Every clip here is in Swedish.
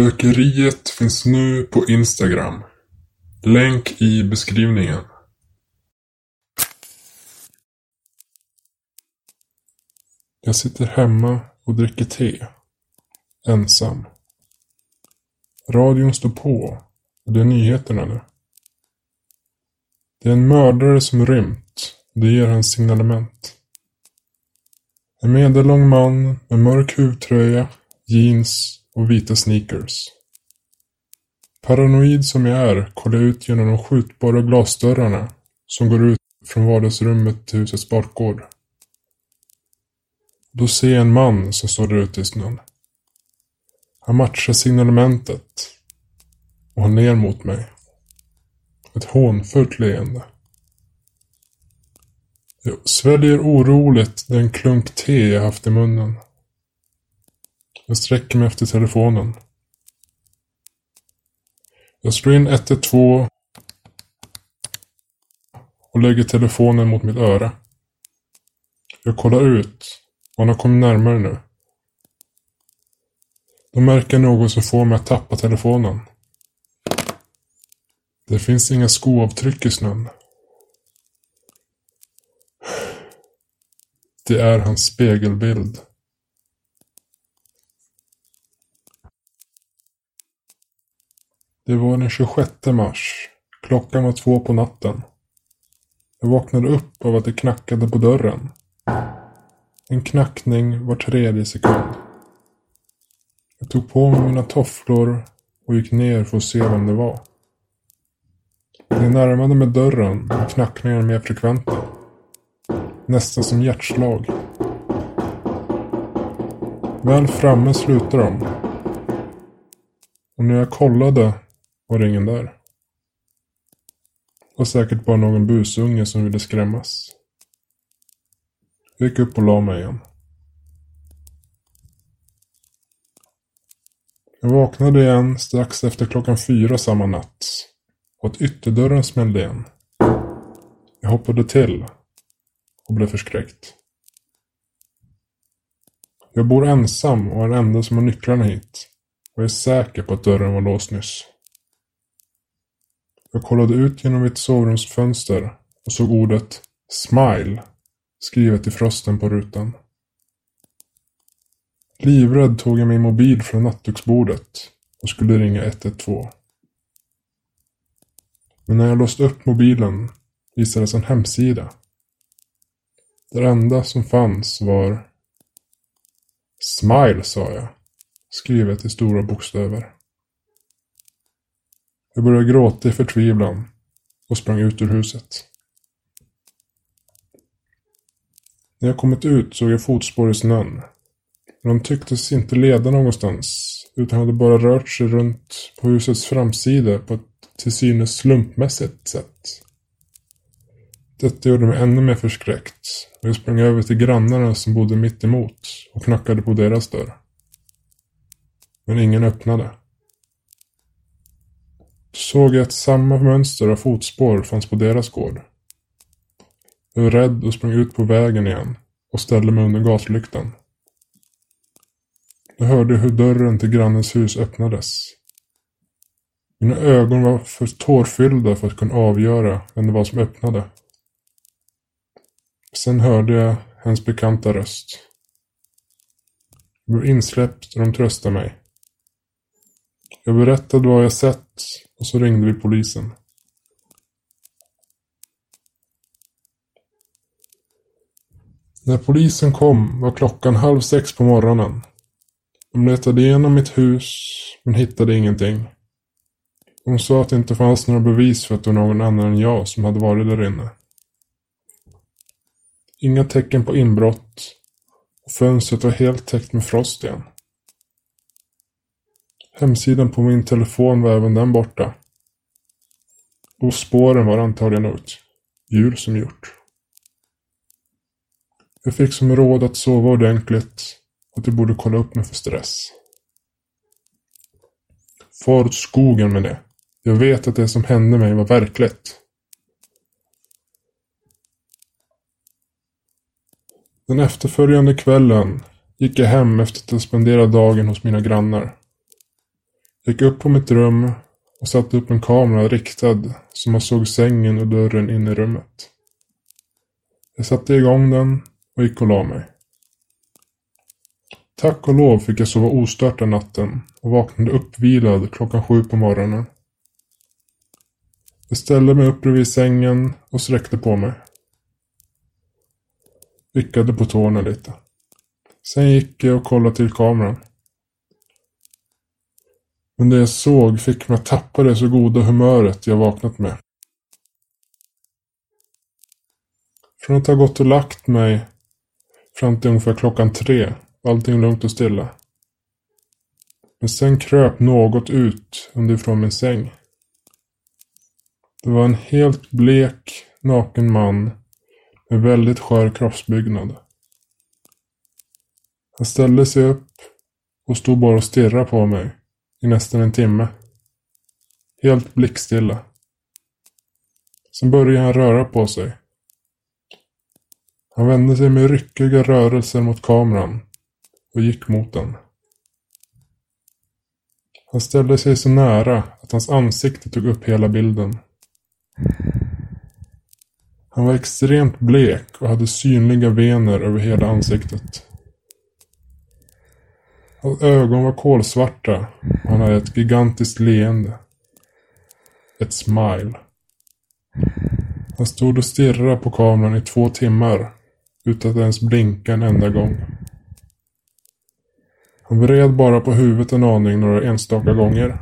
Spökeriet finns nu på Instagram. Länk i beskrivningen. Jag sitter hemma och dricker te. Ensam. Radion står på och det är nyheterna nu. Det är en mördare som rymt och det ger hans signalement. En medellång man med mörk huvtröja, jeans och vita sneakers. Paranoid som jag är kollar jag ut genom de skjutbara glasdörrarna som går ut från vardagsrummet till husets bakgård. Då ser jag en man som står där ute i snön. Han matchar signalementet och han ler mot mig. Ett hånfullt leende. Jag sväljer oroligt den klunk te jag haft i munnen. Jag sträcker mig efter telefonen. Jag slår in 112 och lägger telefonen mot mitt öra. Jag kollar ut och han har kommit närmare nu. De märker något som får mig att tappa telefonen. Det finns inga skoavtryck i snön. Det är hans spegelbild. Det var den 26 mars. Klockan var två på natten. Jag vaknade upp av att det knackade på dörren. En knackning var tredje sekund. Jag tog på mig mina tofflor och gick ner för att se vem det var. När jag närmade mig dörren var knackningarna mer frekventa. Nästan som hjärtslag. Väl framme slutade de. Och när jag kollade var det ingen där. Det var säkert bara någon busunge som ville skrämmas. Jag gick upp och la mig igen. Jag vaknade igen strax efter klockan fyra samma natt och att ytterdörren smällde igen. Jag hoppade till och blev förskräckt. Jag bor ensam och är den enda som har nycklarna hit och är säker på att dörren var låst nyss. Jag kollade ut genom mitt sovrumsfönster och såg ordet SMILE skrivet i frosten på rutan. Livrädd tog jag min mobil från nattduksbordet och skulle ringa 112. Men när jag låste upp mobilen visades en hemsida. Det enda som fanns var Smile, sa jag, skrivet i stora bokstäver. Jag började gråta i förtvivlan och sprang ut ur huset. När jag kommit ut såg jag fotspår i snön. Men de tycktes inte leda någonstans, utan hade bara rört sig runt på husets framsida på ett till synes slumpmässigt sätt. Detta gjorde mig ännu mer förskräckt och jag sprang över till grannarna som bodde mitt emot och knackade på deras dörr. Men ingen öppnade. Då såg jag att samma mönster av fotspår fanns på deras gård. Jag var rädd och sprang ut på vägen igen och ställde mig under gatlyktan. Jag hörde hur dörren till grannens hus öppnades. Mina ögon var för tårfyllda för att kunna avgöra vem det var som öppnade. Sen hörde jag hennes bekanta röst. Jag blev insläppt och de tröstade mig. Jag berättade vad jag sett och så ringde vi polisen. När polisen kom var klockan halv sex på morgonen. De letade igenom mitt hus, men hittade ingenting. De sa att det inte fanns några bevis för att det var någon annan än jag som hade varit där inne. Inga tecken på inbrott och fönstret var helt täckt med frost igen. Hemsidan på min telefon var även den borta. Och spåren var antagligen ut. Djur som gjort. Jag fick som råd att sova ordentligt och att jag borde kolla upp mig för stress. Far åt skogen med det. Jag vet att det som hände mig var verkligt. Den efterföljande kvällen gick jag hem efter att ha spenderat dagen hos mina grannar. Gick upp på mitt rum och satte upp en kamera riktad så man såg sängen och dörren in i rummet. Jag satte igång den och gick och la mig. Tack och lov fick jag sova ostört den natten och vaknade uppvilad klockan sju på morgonen. Jag ställde mig upp bredvid sängen och sträckte på mig. Vickade på tårna lite. Sen gick jag och kollade till kameran. Men det jag såg fick mig att tappa det så goda humöret jag vaknat med. Från att ha gått och lagt mig fram till ungefär klockan tre var allting lugnt och stilla. Men sen kröp något ut underifrån min säng. Det var en helt blek, naken man med väldigt skör kroppsbyggnad. Han ställde sig upp och stod bara och stirrade på mig i nästan en timme. Helt blickstilla. Sen började han röra på sig. Han vände sig med ryckiga rörelser mot kameran och gick mot den. Han ställde sig så nära att hans ansikte tog upp hela bilden. Han var extremt blek och hade synliga vener över hela ansiktet. Hans ögon var kolsvarta och han hade ett gigantiskt leende. Ett smile. Han stod och stirrade på kameran i två timmar utan att ens blinka en enda gång. Han vred bara på huvudet en aning några enstaka gånger.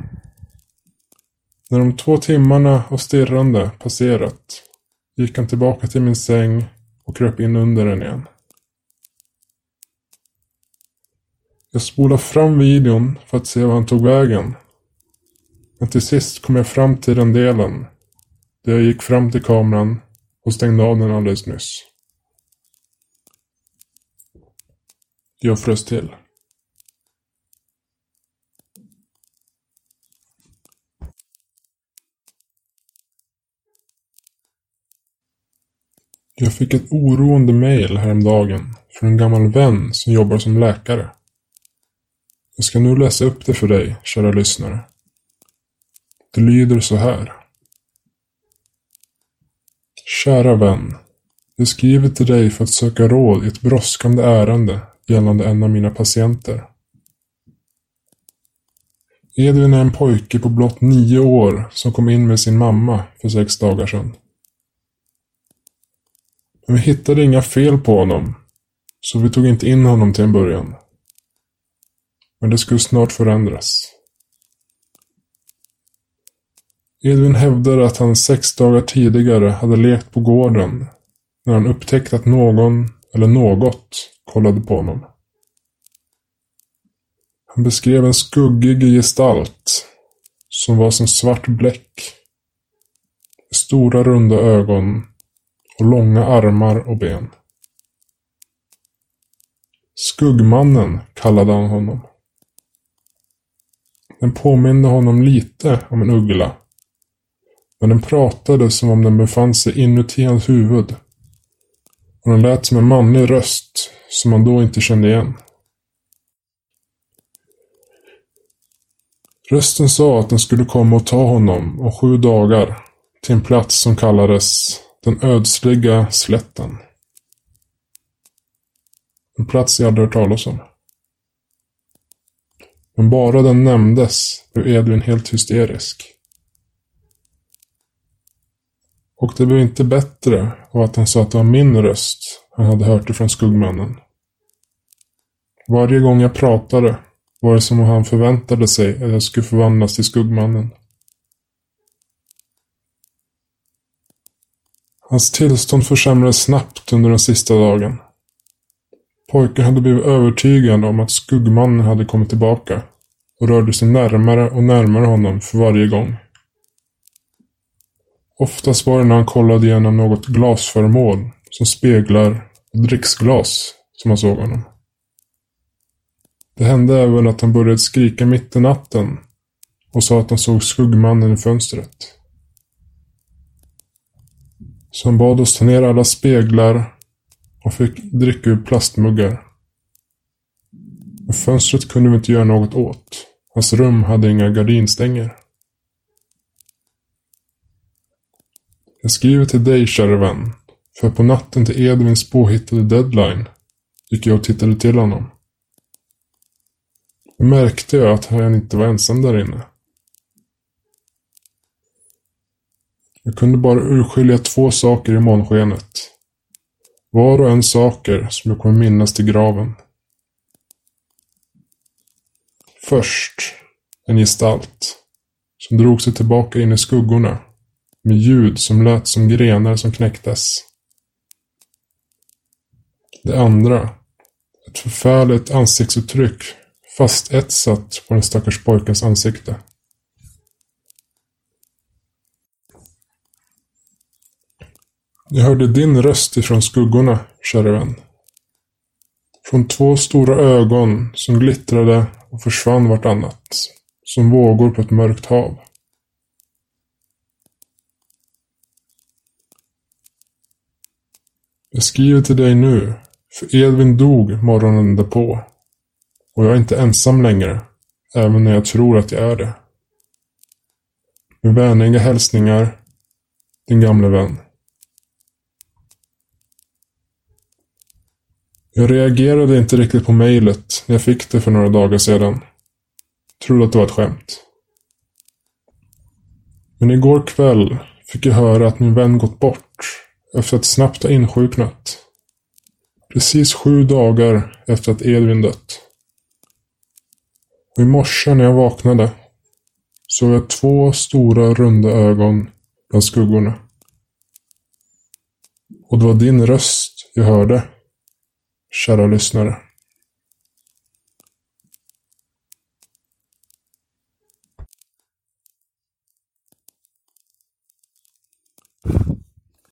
När de två timmarna av stirrande passerat gick han tillbaka till min säng och kröp in under den igen. Jag spolade fram videon för att se var han tog vägen. Men till sist kom jag fram till den delen där jag gick fram till kameran och stängde av den alldeles nyss. Jag frös till. Jag fick ett oroande mejl häromdagen från en gammal vän som jobbar som läkare. Jag ska nu läsa upp det för dig, kära lyssnare. Det lyder så här. Kära vän. Jag skriver till dig för att söka råd i ett brådskande ärende gällande en av mina patienter. Edvin är en pojke på blott nio år som kom in med sin mamma för sex dagar sedan. Men vi hittade inga fel på honom, så vi tog inte in honom till en början. Men det skulle snart förändras. Edvin hävdade att han sex dagar tidigare hade lekt på gården när han upptäckte att någon, eller något, kollade på honom. Han beskrev en skuggig gestalt som var som svart bläck. Med Stora runda ögon och långa armar och ben. Skuggmannen kallade han honom. Den påminde honom lite om en uggla. Men den pratade som om den befann sig inuti hans huvud. Och den lät som en manlig röst som han då inte kände igen. Rösten sa att den skulle komma och ta honom om sju dagar till en plats som kallades den ödsliga slätten. En plats jag aldrig hört talas om. Men bara den nämndes blev Edvin helt hysterisk. Och det blev inte bättre av att han sa att det var min röst han hade hört ifrån skuggmannen. Varje gång jag pratade var det som om han förväntade sig att jag skulle förvandlas till skuggmannen. Hans tillstånd försämrades snabbt under den sista dagen. Pojken hade blivit övertygad om att skuggmannen hade kommit tillbaka och rörde sig närmare och närmare honom för varje gång. Oftast var det när han kollade igenom något glasföremål som speglar och dricksglas som han såg honom. Det hände även att han började skrika mitt i natten och sa att han såg skuggmannen i fönstret. Så han bad oss ta ner alla speglar och fick dricka ur plastmuggar. Men fönstret kunde vi inte göra något åt. Hans rum hade inga gardinstänger. Jag skriver till dig, kära vän, för på natten till Edvins påhittade deadline gick jag och tittade till honom. Då märkte jag att han inte var ensam där inne. Jag kunde bara urskilja två saker i månskenet. Var och en saker som jag kommer minnas till graven. Först en gestalt som drog sig tillbaka in i skuggorna med ljud som lät som grenar som knäcktes. Det andra, ett förfärligt ansiktsuttryck fastetsat på den stackars pojkens ansikte. Jag hörde din röst ifrån skuggorna, käre vän. Från två stora ögon som glittrade och försvann vartannat, som vågor på ett mörkt hav. Jag skriver till dig nu, för Edvin dog morgonen därpå. Och jag är inte ensam längre, även när jag tror att jag är det. Med vänliga hälsningar, din gamle vän. Jag reagerade inte riktigt på mejlet när jag fick det för några dagar sedan. Trodde att det var ett skämt. Men igår kväll fick jag höra att min vän gått bort efter att snabbt ha insjuknat. Precis sju dagar efter att Edvin dött. Och i morse när jag vaknade såg jag två stora runda ögon bland skuggorna. Och det var din röst jag hörde, kära lyssnare.